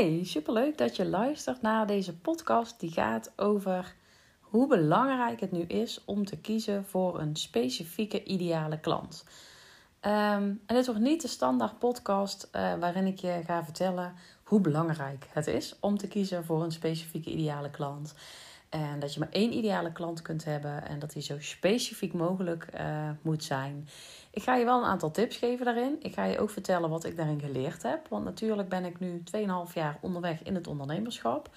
Hey, superleuk dat je luistert naar deze podcast die gaat over hoe belangrijk het nu is om te kiezen voor een specifieke ideale klant. Ehm, en dit wordt niet de standaard podcast uh, waarin ik je ga vertellen hoe belangrijk het is om te kiezen voor een specifieke ideale klant. En dat je maar één ideale klant kunt hebben en dat die zo specifiek mogelijk uh, moet zijn. Ik ga je wel een aantal tips geven daarin. Ik ga je ook vertellen wat ik daarin geleerd heb. Want natuurlijk ben ik nu 2,5 jaar onderweg in het ondernemerschap.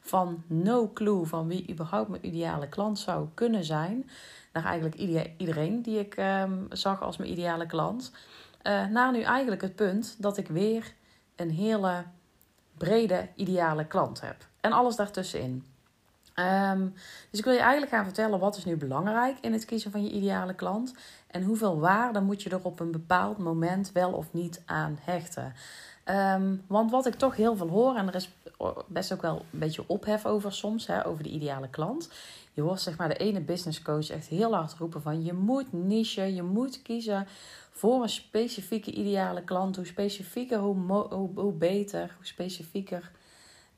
Van no clue van wie überhaupt mijn ideale klant zou kunnen zijn. Naar eigenlijk iedereen die ik um, zag als mijn ideale klant. Uh, naar nu eigenlijk het punt dat ik weer een hele brede ideale klant heb. En alles daartussenin. Um, dus ik wil je eigenlijk gaan vertellen wat is nu belangrijk in het kiezen van je ideale klant. En hoeveel waarde moet je er op een bepaald moment wel of niet aan hechten. Um, want wat ik toch heel veel hoor, en er is best ook wel een beetje ophef over soms, hè, over de ideale klant. Je hoort zeg maar de ene business coach echt heel hard roepen van je moet niche, je moet kiezen voor een specifieke ideale klant. Hoe specifieker, hoe, hoe beter, hoe specifieker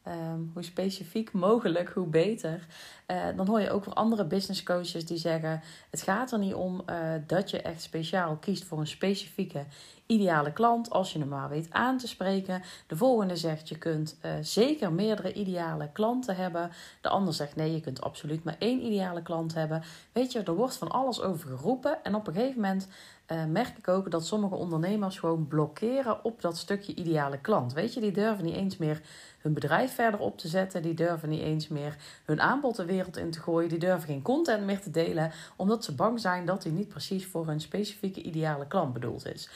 Ehm, hoe specifiek mogelijk, hoe beter. Uh, dan hoor je ook van andere business coaches die zeggen: Het gaat er niet om uh, dat je echt speciaal kiest voor een specifieke ideale klant, als je hem maar weet aan te spreken. De volgende zegt: Je kunt uh, zeker meerdere ideale klanten hebben. De ander zegt: Nee, je kunt absoluut maar één ideale klant hebben. Weet je, er wordt van alles over geroepen. En op een gegeven moment uh, merk ik ook dat sommige ondernemers gewoon blokkeren op dat stukje ideale klant. Weet je, die durven niet eens meer hun bedrijf verder op te zetten. Die durven niet eens meer hun aanbod de wereld in te gooien. Die durven geen content meer te delen, omdat ze bang zijn dat die niet precies voor hun specifieke ideale klant bedoeld is.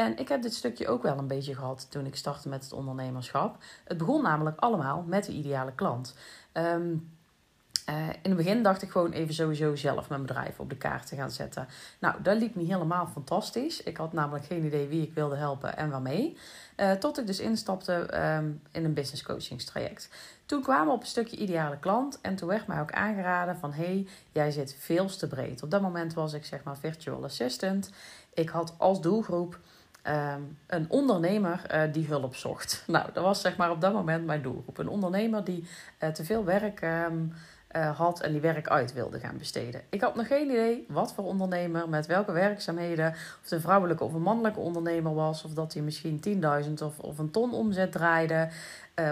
En ik heb dit stukje ook wel een beetje gehad toen ik startte met het ondernemerschap. Het begon namelijk allemaal met de ideale klant. Um, uh, in het begin dacht ik gewoon even sowieso zelf mijn bedrijf op de kaart te gaan zetten. Nou, dat liep niet helemaal fantastisch. Ik had namelijk geen idee wie ik wilde helpen en waarmee. Uh, tot ik dus instapte um, in een business coachingstraject. Toen kwamen we op een stukje ideale klant en toen werd mij ook aangeraden van... hey, jij zit veel te breed. Op dat moment was ik zeg maar virtual assistant. Ik had als doelgroep... Um, een ondernemer uh, die hulp zocht. Nou, dat was zeg maar op dat moment mijn doelgroep. Een ondernemer die uh, te veel werk um, uh, had en die werk uit wilde gaan besteden. Ik had nog geen idee wat voor ondernemer, met welke werkzaamheden, of het een vrouwelijke of een mannelijke ondernemer was, of dat hij misschien 10.000 of, of een ton omzet draaide,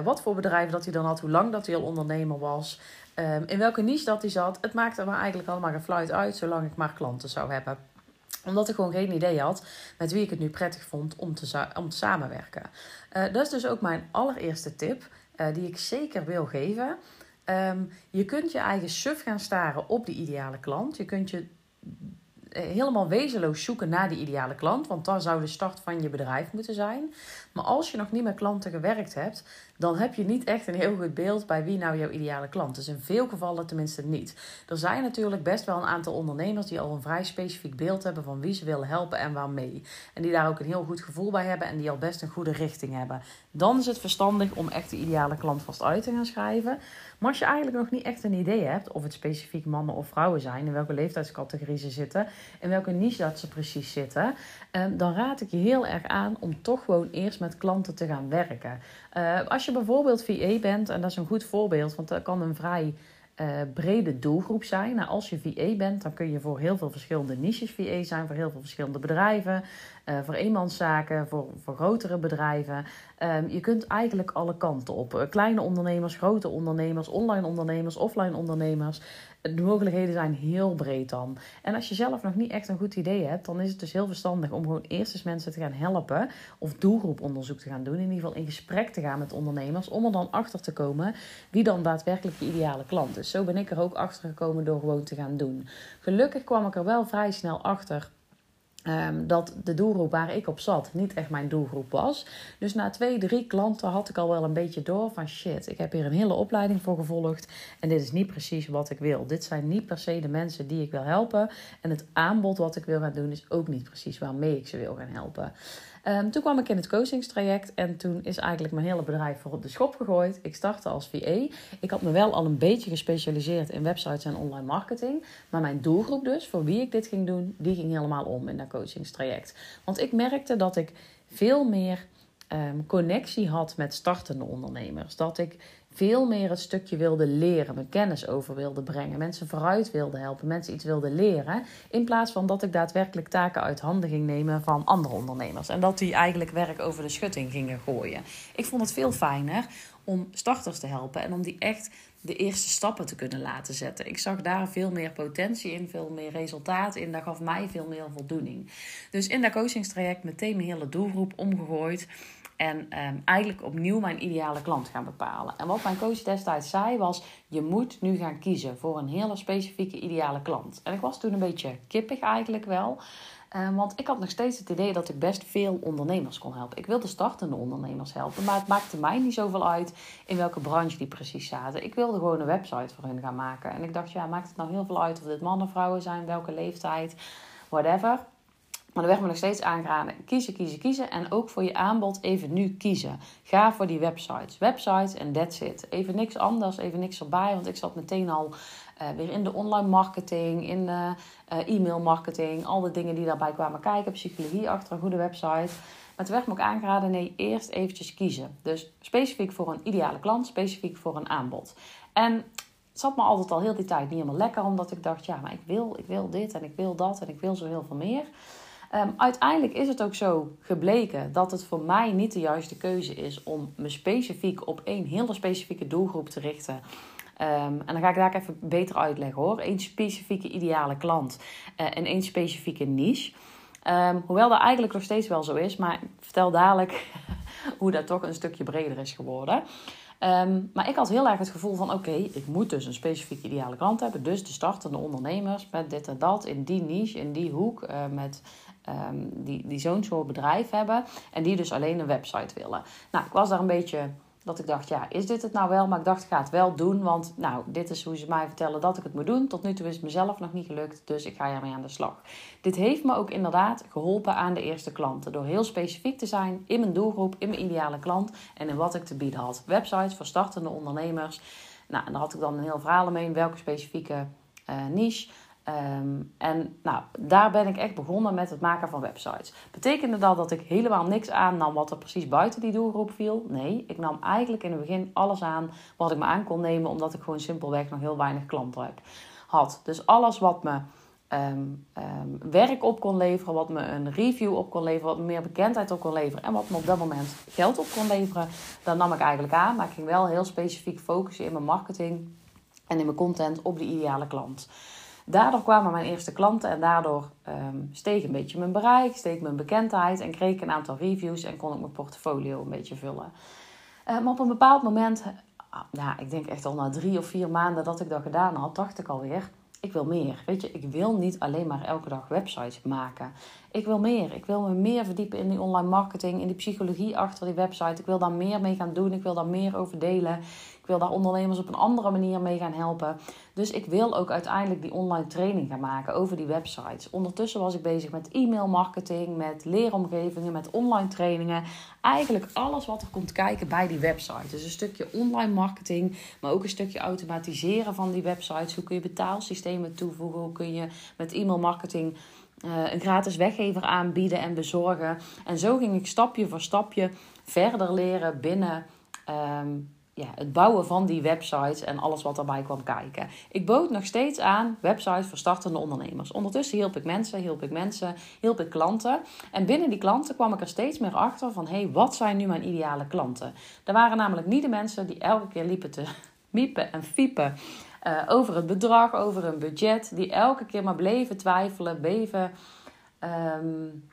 wat voor bedrijf dat hij dan had, hoe lang dat hij al ondernemer was, um, in welke niche dat hij zat. Het maakte me eigenlijk allemaal geen fluit uit, zolang ik maar klanten zou hebben omdat ik gewoon geen idee had met wie ik het nu prettig vond om te, om te samenwerken. Uh, dat is dus ook mijn allereerste tip, uh, die ik zeker wil geven. Um, je kunt je eigen suf gaan staren op die ideale klant. Je kunt je eh, helemaal wezenloos zoeken naar die ideale klant, want dat zou de start van je bedrijf moeten zijn. Maar als je nog niet met klanten gewerkt hebt, dan heb je niet echt een heel goed beeld bij wie nou jouw ideale klant is. In veel gevallen tenminste niet. Er zijn natuurlijk best wel een aantal ondernemers die al een vrij specifiek beeld hebben van wie ze willen helpen en waarmee. En die daar ook een heel goed gevoel bij hebben en die al best een goede richting hebben. Dan is het verstandig om echt de ideale klant vast uit te gaan schrijven. Maar als je eigenlijk nog niet echt een idee hebt of het specifiek mannen of vrouwen zijn, in welke leeftijdscategorie ze zitten, in welke niche dat ze precies zitten, ehm, dan raad ik je heel erg aan om toch gewoon eerst met klanten te gaan werken. Uh, als je bijvoorbeeld VA bent, en dat is een goed voorbeeld, want dat kan een vrij uh, brede doelgroep zijn. Nou, als je VA bent, dan kun je voor heel veel verschillende niches VA zijn, voor heel veel verschillende bedrijven, uh, voor eenmanszaken, voor, voor grotere bedrijven. Um, je kunt eigenlijk alle kanten op. kleine ondernemers, grote ondernemers, online ondernemers, offline ondernemers de mogelijkheden zijn heel breed dan. En als je zelf nog niet echt een goed idee hebt, dan is het dus heel verstandig om gewoon eerst eens mensen te gaan helpen. Of doelgroeponderzoek te gaan doen. In ieder geval in gesprek te gaan met ondernemers. Om er dan achter te komen wie dan daadwerkelijk je ideale klant is. Zo ben ik er ook achter gekomen door gewoon te gaan doen. Gelukkig kwam ik er wel vrij snel achter Um, dat de doelgroep waar ik op zat niet echt mijn doelgroep was. Dus na twee, drie klanten had ik al wel een beetje door van shit, ik heb hier een hele opleiding voor gevolgd en dit is niet precies wat ik wil. Dit zijn niet per se de mensen die ik wil helpen en het aanbod wat ik wil gaan doen is ook niet precies waarmee ik ze wil gaan helpen. Um, toen kwam ik in het coachingstraject en toen is eigenlijk mijn hele bedrijf voor op de schop gegooid. Ik startte als VA. Ik had me wel al een beetje gespecialiseerd in websites en online marketing. Maar mijn doelgroep dus, voor wie ik dit ging doen, die ging helemaal om in dat coachingstraject. Want ik merkte dat ik veel meer ehm, connectie had met startende ondernemers. Dat ik veel meer het stukje wilde leren, mijn kennis over wilde brengen, mensen vooruit wilde helpen, mensen iets wilde leren. In plaats van dat ik daadwerkelijk taken uit handen ging nemen van andere ondernemers. En dat die eigenlijk werk over de schutting gingen gooien. Ik vond het veel fijner om starters te helpen en om die echt de eerste stappen te kunnen laten zetten. Ik zag daar veel meer potentie in, veel meer resultaat in. Dat gaf mij veel meer voldoening. Dus in dat coachingstraject meteen mijn hele doelgroep omgegooid. En ehm, eigenlijk opnieuw mijn ideale klant gaan bepalen. En wat mijn coach destijds zei was: je moet nu gaan kiezen voor een hele specifieke ideale klant. En ik was toen een beetje kippig eigenlijk wel. Ehm, want ik had nog steeds het idee dat ik best veel ondernemers kon helpen. Ik wilde startende ondernemers helpen, maar het maakte mij niet zoveel uit in welke branche die precies zaten. Ik wilde gewoon een website voor hun gaan maken. En ik dacht, ja, maakt het nou heel veel uit of dit mannen, vrouwen zijn, welke leeftijd, whatever. Maar er werd me nog steeds aangeraden: kiezen, kiezen, kiezen. En ook voor je aanbod even nu kiezen. Ga voor die websites. Websites en that's it. Even niks anders, even niks erbij. Want ik zat meteen al uh, weer in de online marketing, in de uh, e-mail marketing. Al de dingen die daarbij kwamen kijken. Psychologie achter een goede website. Maar toen werd me ook aangeraden: nee, eerst eventjes kiezen. Dus specifiek voor een ideale klant, specifiek voor een aanbod. En het zat me altijd al heel die tijd niet helemaal lekker, omdat ik dacht: ja, maar ik wil, ik wil dit en ik wil dat en ik wil zo heel veel meer. Um, uiteindelijk is het ook zo gebleken dat het voor mij niet de juiste keuze is om me specifiek op één hele specifieke doelgroep te richten. Um, en dan ga ik daar even beter uitleggen hoor. Eén specifieke ideale klant uh, en één specifieke niche. Um, hoewel dat eigenlijk nog steeds wel zo is, maar ik vertel dadelijk hoe dat toch een stukje breder is geworden. Um, maar ik had heel erg het gevoel van: oké, ik moet dus een specifieke ideale klant hebben. Dus de startende ondernemers met dit en dat in die niche, in die hoek, uh, met die, die zo'n soort bedrijf hebben. En die dus alleen een website willen. Nou, ik was daar een beetje dat ik dacht, ja, is dit het nou wel? Maar ik dacht, ik ga het wel doen. Want nou, dit is hoe ze mij vertellen dat ik het moet doen. Tot nu toe is het mezelf nog niet gelukt. Dus ik ga ermee aan de slag. Dit heeft me ook inderdaad geholpen aan de eerste klanten. Door heel specifiek te zijn in mijn doelgroep, in mijn ideale klant. En in wat ik te bieden had. Websites voor startende ondernemers. Nou, en daar had ik dan een heel verhaal mee. Welke specifieke uh, niche. Ehm, en nou, daar ben ik echt begonnen met het maken van websites. Betekende dat dat ik helemaal niks aannam wat er precies buiten die doelgroep viel? Nee, ik nam eigenlijk in het begin alles aan wat ik me aan kon nemen, omdat ik gewoon simpelweg nog heel weinig klanten had. Dus alles wat me ehm, ehm, werk op kon leveren, wat me een review op kon leveren, wat me meer bekendheid op kon leveren en wat me op dat moment geld op kon leveren, dat nam ik eigenlijk aan. Maar ik ging wel heel specifiek focussen in mijn marketing en in mijn content op de ideale klant. Daardoor kwamen mijn eerste klanten en daardoor um, steeg een beetje mijn bereik, steeg mijn bekendheid en kreeg ik een aantal reviews en kon ik mijn portfolio een beetje vullen. Maar op een bepaald moment, nou, ik denk echt al na drie of vier maanden dat ik dat gedaan had, dacht ik alweer, ik wil meer. Weet je, ik wil niet alleen maar elke dag websites maken. Ik wil meer. Ik wil me meer verdiepen in die online marketing, in die psychologie achter die website. Ik wil daar meer mee gaan doen. Ik wil daar meer over delen. Wil daar ondernemers op een andere manier mee gaan helpen. Dus ik wil ook uiteindelijk die online training gaan maken over die websites. Ondertussen was ik bezig met e-mail marketing, met leeromgevingen, met online trainingen. Eigenlijk alles wat er komt kijken bij die website. Dus een stukje online marketing, maar ook een stukje automatiseren van die websites. Hoe kun je betaalsystemen toevoegen? Hoe kun je met e-mail marketing uh, een gratis weggever aanbieden en bezorgen? En zo ging ik stapje voor stapje verder leren binnen. Um, ja, het bouwen van die websites en alles wat daarbij kwam kijken. Ik bood nog steeds aan websites voor startende ondernemers. Ondertussen hielp ik mensen, hielp ik mensen, hielp ik klanten. En binnen die klanten kwam ik er steeds meer achter van... hé, hey, wat zijn nu mijn ideale klanten? Er waren namelijk niet de mensen die elke keer liepen te miepen en fiepen... Uh, over het bedrag, over een budget. Die elke keer maar bleven twijfelen, bleven... Um,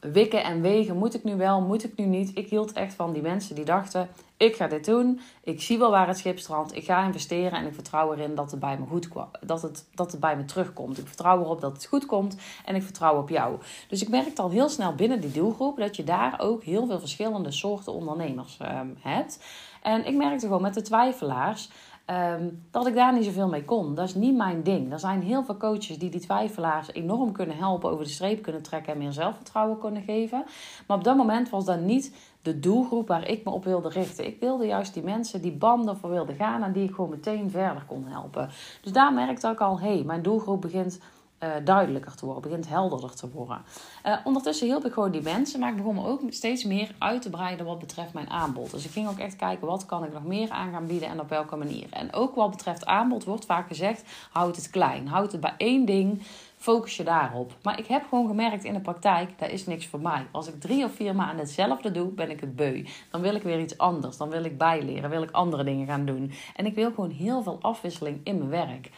wikken en wegen. Moet ik nu wel, moet ik nu niet? Ik hield echt van die mensen die dachten: ik ga dit doen. Ik zie wel waar het schip strandt. Ik ga investeren en ik vertrouw erin dat het bij me goed. Dat het, dat het bij me terugkomt. Ik vertrouw erop dat het goed komt en ik vertrouw op jou. Dus ik merkte al heel snel binnen die doelgroep dat je daar ook heel veel verschillende soorten ondernemers um, hebt. En ik merkte gewoon met de twijfelaars Um, dat ik daar niet zoveel mee kon. Dat is niet mijn ding. Er zijn heel veel coaches die die twijfelaars enorm kunnen helpen, over de streep kunnen trekken en meer zelfvertrouwen kunnen geven. Maar op dat moment was dat niet de doelgroep waar ik me op wilde richten. Ik wilde juist die mensen die banden voor wilden gaan en die ik gewoon meteen verder kon helpen. Dus daar merkte ik al, hé, hey, mijn doelgroep begint uh, duidelijker te worden, begint helderder te worden. Uh, ondertussen hielp ik gewoon die mensen, maar ik begon me ook steeds meer uit te breiden wat betreft mijn aanbod. Dus ik ging ook echt kijken wat kan ik nog meer aan gaan bieden en op welke manier. En ook wat betreft aanbod wordt vaak gezegd, houd het klein, houd het bij één ding focus je daarop. Maar ik heb gewoon gemerkt in de praktijk, dat is niks voor mij. Als ik drie of vier maanden hetzelfde doe, ben ik het beu. Dan wil ik weer iets anders. Dan wil ik bijleren, wil ik andere dingen gaan doen. En ik wil gewoon heel veel afwisseling in mijn werk.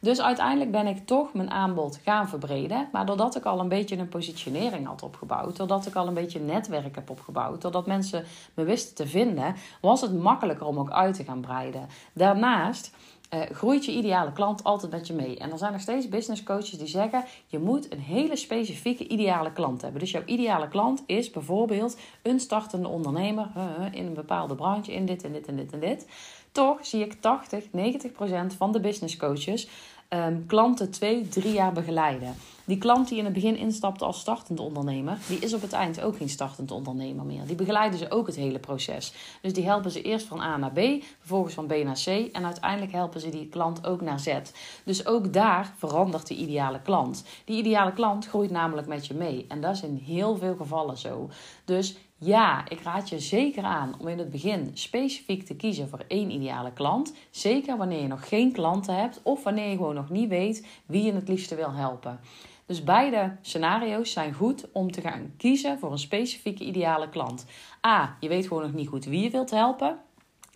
Dus uiteindelijk ben ik toch mijn aanbod gaan verbreden. Maar doordat ik al een beetje een positionering had opgebouwd, doordat ik al een beetje netwerk heb opgebouwd, doordat mensen me wisten te vinden, was het makkelijker om ook uit te gaan breiden. Daarnaast uh, groeit je ideale klant altijd met je mee. En er zijn nog steeds business coaches die zeggen: je moet een hele specifieke ideale klant hebben. Dus jouw ideale klant is bijvoorbeeld een startende ondernemer in een bepaalde branche, in dit en dit en dit en dit. Toch zie ik 80, 90 procent van de business coaches um, klanten twee, drie jaar begeleiden. Die klant die in het begin instapte als startend ondernemer, die is op het eind ook geen startend ondernemer meer. Die begeleiden ze ook het hele proces. Dus die helpen ze eerst van A naar B, vervolgens van B naar C en uiteindelijk helpen ze die klant ook naar Z. Dus ook daar verandert de ideale klant. Die ideale klant groeit namelijk met je mee en dat is in heel veel gevallen zo. Dus ja, ik raad je zeker aan om in het begin specifiek te kiezen voor één ideale klant. Zeker wanneer je nog geen klanten hebt of wanneer je gewoon nog niet weet wie je het liefste wil helpen. Dus beide scenario's zijn goed om te gaan kiezen voor een specifieke ideale klant. A, je weet gewoon nog niet goed wie je wilt helpen.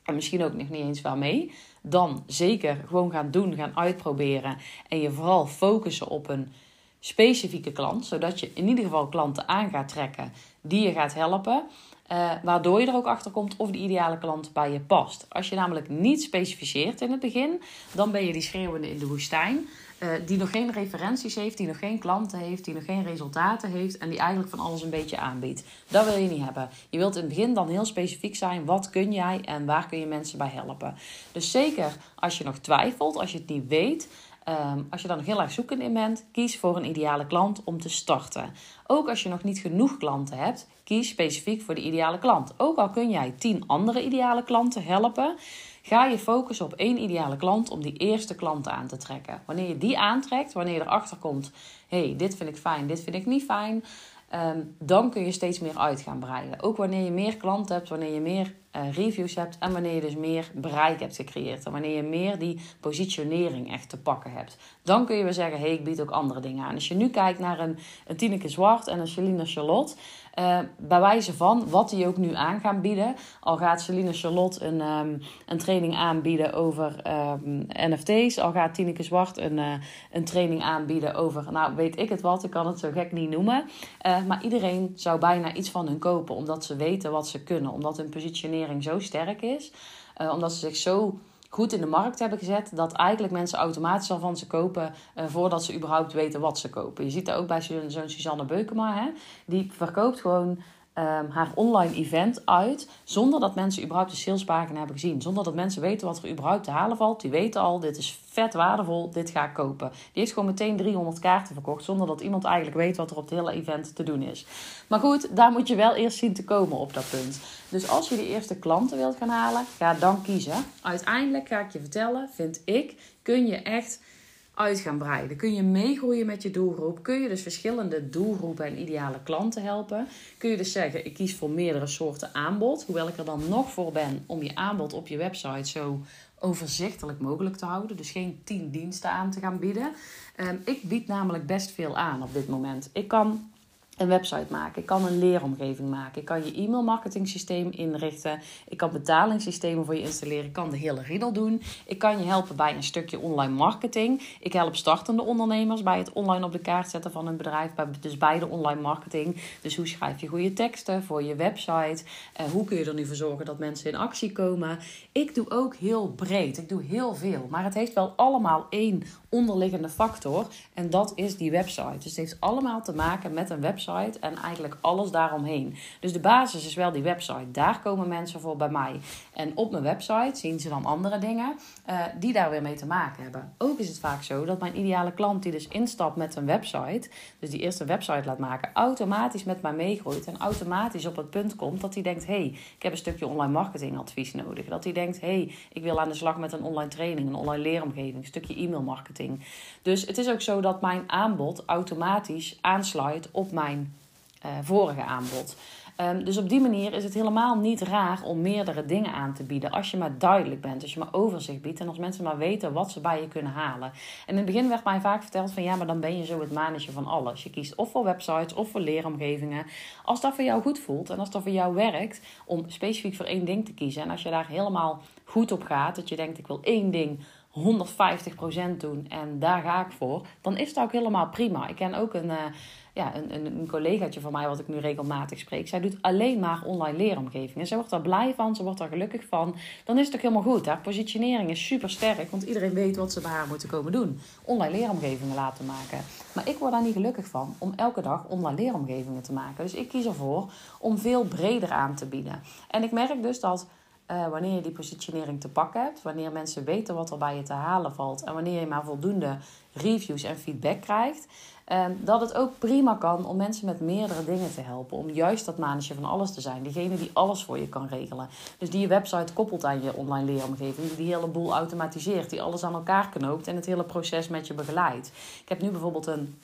En misschien ook nog niet eens waarmee. Dan zeker gewoon gaan doen, gaan uitproberen. En je vooral focussen op een specifieke klant. Zodat je in ieder geval klanten aan gaat trekken die je gaat helpen. Uh, waardoor je er ook achter komt of de ideale klant bij je past. Als je namelijk niet specificeert in het begin, dan ben je die schreeuwende in de woestijn. Uh, die nog geen referenties heeft, die nog geen klanten heeft, die nog geen resultaten heeft en die eigenlijk van alles een beetje aanbiedt. Dat wil je niet hebben. Je wilt in het begin dan heel specifiek zijn: wat kun jij en waar kun je mensen bij helpen. Dus zeker als je nog twijfelt, als je het niet weet, Ehm, als je dan nog heel erg zoekend in bent, kies voor een ideale klant om te starten. Ook als je nog niet genoeg klanten hebt, kies specifiek voor de ideale klant. Ook al kun jij 10 andere ideale klanten helpen, ga je focussen op één ideale klant om die eerste klant aan te trekken. Wanneer je die aantrekt, wanneer je erachter komt, hey, dit vind ik fijn, dit vind ik niet fijn, ehm, dan kun je steeds meer uit gaan breiden. Ook wanneer je meer klanten hebt, wanneer je meer uh, reviews hebt en wanneer je dus meer bereik hebt gecreëerd. En wanneer je meer die positionering echt te pakken hebt. Dan kun je weer zeggen, hé, hey, ik bied ook andere dingen aan. Als je nu kijkt naar een, een Tineke Zwart en een Celine Charlotte... Uh, bij wijze van wat die ook nu aan gaan bieden. Al gaat Celine Charlotte een, um, een training aanbieden over ehm, NFT's. Al gaat Tineke Zwart een, uh, een training aanbieden over, nou weet ik het wat, ik kan het zo gek niet noemen. Uh, maar iedereen zou bijna iets van hun kopen, omdat ze weten wat ze kunnen. Omdat hun positionering zo sterk is. Omdat ze zich zo goed in de markt hebben gezet. Dat eigenlijk mensen automatisch al van ze kopen. Uh, voordat ze überhaupt weten wat ze kopen. Je ziet dat ook bij zo'n Suzanne Beukema. Hè? Die verkoopt gewoon um, haar online event uit. Zonder dat mensen überhaupt de salespagina hebben gezien. Zonder dat mensen weten wat er überhaupt te halen valt. Die weten al, dit is vet waardevol, dit ga ik kopen. Die heeft gewoon meteen 300 kaarten verkocht. Zonder dat iemand eigenlijk weet wat er op het hele event te doen is. Maar goed, daar moet je wel eerst zien te komen op dat punt. Dus als je de eerste klanten wilt gaan halen, ga dan kiezen. Uiteindelijk ga ik je vertellen, vind ik, kun je echt uit gaan breiden. Kun je meegroeien met je doelgroep. Kun je dus verschillende doelgroepen en ideale klanten helpen. Kun je dus zeggen, ik kies voor meerdere soorten aanbod. Hoewel ik er dan nog voor ben om je aanbod op je website zo overzichtelijk mogelijk te houden. Dus geen tien diensten aan te gaan bieden. Um, ik bied namelijk best veel aan op dit moment. Ik kan een website maken. Ik kan een leeromgeving maken. Ik kan je e-mail marketing systeem inrichten. Ik kan betalingssystemen voor je installeren. Ik kan de hele riddle doen. Ik kan je helpen bij een stukje online marketing. Ik help startende ondernemers bij het online op de kaart zetten van een bedrijf. Dus bij de online marketing. Dus hoe schrijf je goede teksten voor je website? Uh, hoe kun je er nu voor zorgen dat mensen in actie komen? Ik doe ook heel breed. Ik doe heel veel. Maar het heeft wel allemaal één onderliggende factor. En dat is die website. Dus het heeft allemaal te maken met een website en eigenlijk alles daaromheen. Dus de basis is wel die website. Daar komen mensen voor bij mij. En op mijn website zien ze dan andere dingen uh, die daar weer mee te maken hebben. Ook is het vaak zo dat mijn ideale klant die dus instapt met een website, dus die eerst een website laat maken, automatisch met mij meegroeit en automatisch op het punt komt dat hij denkt: hé, hey, ik heb een stukje online marketing advies nodig. Dat hij denkt: hé, hey, ik wil aan de slag met een online training, een online leeromgeving, een stukje e-mail marketing. Dus het is ook zo dat mijn aanbod automatisch aansluit op mijn uh, vorige aanbod. Um, dus op die manier is het helemaal niet raar om meerdere dingen aan te bieden. Als je maar duidelijk bent, als je maar overzicht biedt en als mensen maar weten wat ze bij je kunnen halen. En in het begin werd mij vaak verteld van ja, maar dan ben je zo het mannetje van alles. Je kiest of voor websites of voor leeromgevingen. Als dat voor jou goed voelt en als dat voor jou werkt om specifiek voor één ding te kiezen. En als je daar helemaal goed op gaat, dat je denkt ik wil één ding 150% doen en daar ga ik voor, dan is dat ook helemaal prima. Ik ken ook een, uh, ja, een, een, een collegaatje van mij, wat ik nu regelmatig spreek. Zij doet alleen maar online leeromgevingen. Zij wordt daar blij van, ze wordt daar gelukkig van. Dan is het ook helemaal goed. Haar positionering is super sterk, want iedereen weet wat ze bij haar moeten komen doen. Online leeromgevingen laten maken. Maar ik word daar niet gelukkig van om elke dag online leeromgevingen te maken. Dus ik kies ervoor om veel breder aan te bieden. En ik merk dus dat uh, wanneer je die positionering te pakken hebt, wanneer mensen weten wat er bij je te halen valt en wanneer je maar voldoende reviews en feedback krijgt, uh, dat het ook prima kan om mensen met meerdere dingen te helpen. Om juist dat manetje van alles te zijn. Diegene die alles voor je kan regelen. Dus die je website koppelt aan je online leeromgeving. Die die hele boel automatiseert. Die alles aan elkaar knoopt en het hele proces met je begeleidt. Ik heb nu bijvoorbeeld een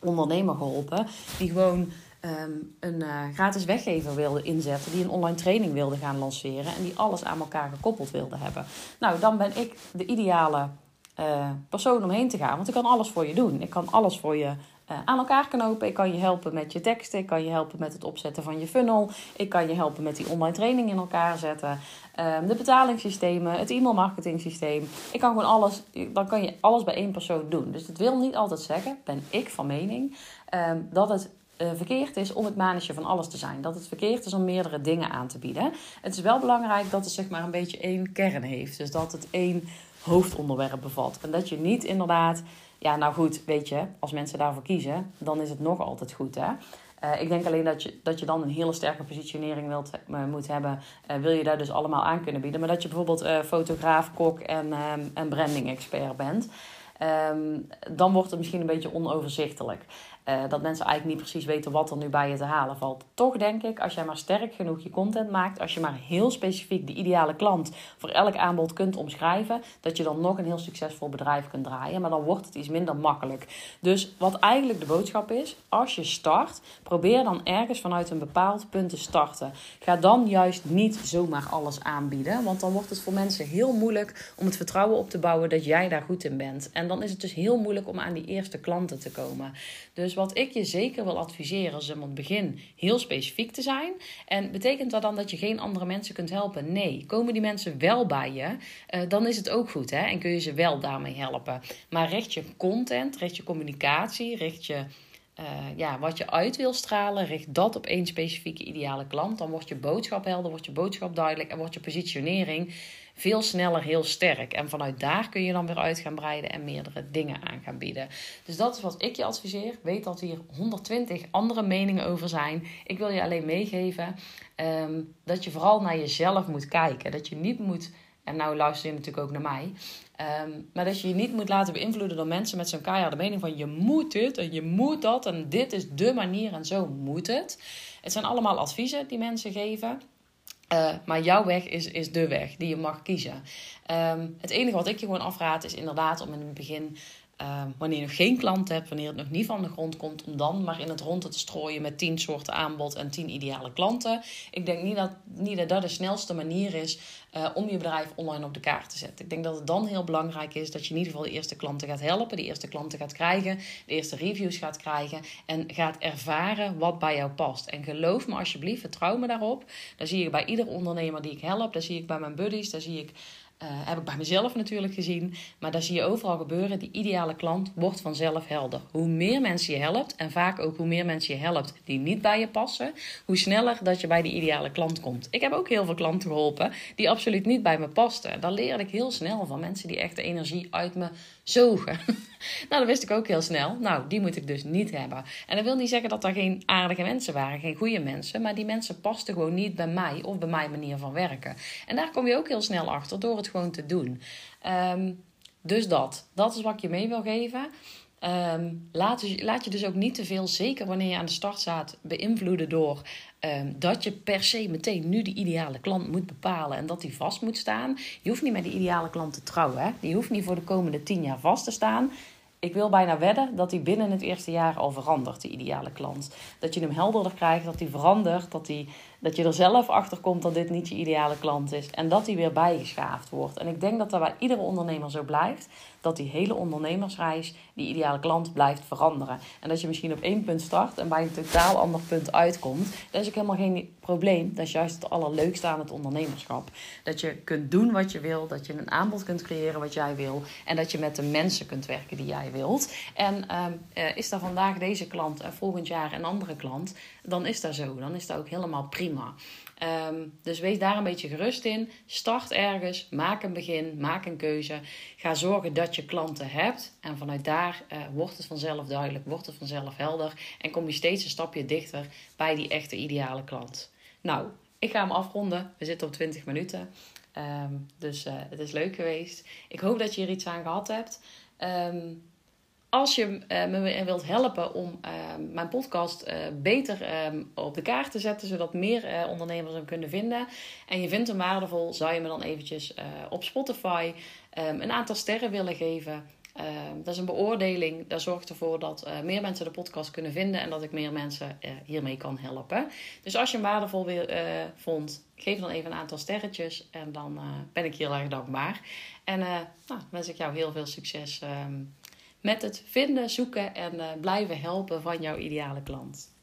ondernemer geholpen die gewoon Ehm, een uh, gratis weggever wilde inzetten, die een online training wilde gaan lanceren en die alles aan elkaar gekoppeld wilde hebben. Nou, dan ben ik de ideale uh, persoon omheen te gaan, want ik kan alles voor je doen. Ik kan alles voor je uh, aan elkaar knopen. Ik kan je helpen met je teksten, ik kan je helpen met het opzetten van je funnel, ik kan je helpen met die online training in elkaar zetten, um, de betalingssystemen, het e-mail marketing systeem. Ik kan gewoon alles, dan kan je alles bij één persoon doen. Dus dat wil niet altijd zeggen, ben ik van mening, um, dat het uh, verkeerd is om het mannetje van alles te zijn. Dat het verkeerd is om meerdere dingen aan te bieden. Het is wel belangrijk dat het zeg maar een beetje één kern heeft. Dus dat het één hoofdonderwerp bevat. En dat je niet inderdaad, ja nou goed, weet je, als mensen daarvoor kiezen, dan is het nog altijd goed hè. Uh, ik denk alleen dat je, dat je dan een hele sterke positionering wilt, uh, moet hebben. Wil je daar dus allemaal aan kunnen bieden. Maar dat je bijvoorbeeld fotograaf, kok en, um, en branding expert bent. Um, dan wordt het misschien een beetje onoverzichtelijk. Uh, dat mensen eigenlijk niet precies weten wat er nu bij je te halen valt. Toch denk ik, als jij maar sterk genoeg je content maakt, als je maar heel specifiek de ideale klant voor elk aanbod kunt omschrijven, dat je dan nog een heel succesvol bedrijf kunt draaien. Maar dan wordt het iets minder makkelijk. Dus wat eigenlijk de boodschap is, als je start, probeer dan ergens vanuit een bepaald punt te starten. Ga dan juist niet zomaar alles aanbieden, want dan wordt het voor mensen heel moeilijk om het vertrouwen op te bouwen dat jij daar goed in bent. En dan is het dus heel moeilijk om aan die eerste klanten te komen. Dus dus wat ik je zeker wil adviseren is om het begin heel specifiek te zijn. En betekent dat dan dat je geen andere mensen kunt helpen? Nee. Komen die mensen wel bij je, uh, dan is het ook goed hè? en kun je ze wel daarmee helpen. Maar richt je content, richt je communicatie, richt je. Uh, ja, wat je uit wil stralen, richt dat op één specifieke ideale klant. Dan wordt je boodschap helder, wordt je boodschap duidelijk en wordt je positionering veel sneller heel sterk. En vanuit daar kun je dan weer uit gaan breiden en meerdere dingen aan gaan bieden. Dus dat is wat ik je adviseer. Weet dat hier 120 andere meningen over zijn. Ik wil je alleen meegeven ehm, dat je vooral naar jezelf moet kijken. Dat je niet moet. En nou luister je natuurlijk ook naar mij. Ehm, maar dat je je niet moet laten beïnvloeden door mensen met zo'n keiharde mening van je moet dit en je moet dat en dit is de manier en zo moet het. Het zijn allemaal adviezen die mensen geven. Uh, maar jouw weg is, is de weg die je mag kiezen. Um, het enige wat ik je gewoon afraad is inderdaad om in het begin Ehm, wanneer je nog geen klant hebt, wanneer het nog niet van de grond komt, om dan maar in het rond te strooien met 10 soorten aanbod en 10 ideale klanten. Ik denk niet dat niet dat, dat de snelste manier is uh, om je bedrijf online op de kaart te zetten. Ik denk dat het dan heel belangrijk is dat je in ieder geval de eerste klanten gaat helpen, de eerste klanten gaat krijgen, de eerste reviews gaat krijgen en gaat ervaren wat bij jou past. En geloof me alsjeblieft, vertrouw me daarop. Daar zie ik bij ieder ondernemer die ik help, daar zie ik bij mijn buddies, daar zie ik Uh, heb ik bij mezelf natuurlijk gezien. Maar daar zie je overal gebeuren. Die ideale klant wordt vanzelf helder. Hoe meer mensen je helpt, en vaak ook hoe meer mensen je helpt die niet bij je passen, hoe sneller dat je bij die ideale klant komt. Ik heb ook heel veel klanten geholpen die absoluut niet bij me pasten. Daar leerde ik heel snel van mensen die echt de energie uit me zogen. nou, dat wist ik ook heel snel. Nou, die moet ik dus niet hebben. En dat wil niet zeggen dat er geen aardige mensen waren, geen goede mensen. Maar die mensen pasten gewoon niet bij mij of bij mijn manier van werken. En daar kom je ook heel snel achter door het gewoon te doen. Ehm, dus dat. Dat is wat ik je mee wil geven. Um, laat, laat, je dus ook niet te veel, zeker wanneer je aan de start staat, beïnvloeden door um, dat je per se meteen nu de ideale klant moet bepalen en dat die vast moet staan. Je hoeft niet met die ideale klant te trouwen. Hè? Die hoeft niet voor de komende tien jaar vast te staan ik wil bijna wedden dat hij binnen het eerste jaar al verandert, die ideale klant. Dat je hem helderder krijgt, dat hij verandert, dat, hij, dat je er zelf achter komt dat dit niet je ideale klant is. En dat hij weer bijgeschaafd wordt. En ik denk dat dat bij iedere ondernemer zo blijft. Dat die hele ondernemersreis, die ideale klant, blijft veranderen. En dat je misschien op één punt start en bij een totaal ander punt uitkomt. Dat is ook helemaal geen probleem. Dat is juist het allerleukste aan het ondernemerschap. Dat je kunt doen wat je wil, dat je een aanbod kunt creëren wat jij wil. En dat je met de mensen kunt werken die jij wilt. En uh, is daar vandaag deze klant en volgend jaar een andere klant, dan is dat zo. Dan is dat ook helemaal prima. Um, dus wees daar een beetje gerust in. Start ergens, maak een begin, maak een keuze. Ga zorgen dat je klanten hebt. En vanuit daar uh, wordt het vanzelf duidelijk, wordt het vanzelf helder. En kom je steeds een stapje dichter bij die echte ideale klant. Nou, ik ga hem afronden. We zitten op 20 minuten. Um, dus uh, het is leuk geweest. Ik hoop dat je er iets aan gehad hebt. Um, als je uh, me wilt helpen om uh, mijn podcast uh, beter ehm, op de kaart te zetten, zodat meer ondernemers hem kunnen vinden. En je vindt hem waardevol, zou je me dan eventjes op Spotify um, een aantal sterren willen geven. Ehm, dat is een beoordeling. Dat zorgt ervoor dat meer mensen de podcast kunnen vinden en dat ik meer mensen hiermee kan helpen. Dus als je hem waardevol vond, geef dan even een aantal sterretjes en dan ben ik heel erg dankbaar. En nou, wens ik jou heel veel succes met het vinden, zoeken en uh, blijven helpen van jouw ideale klant.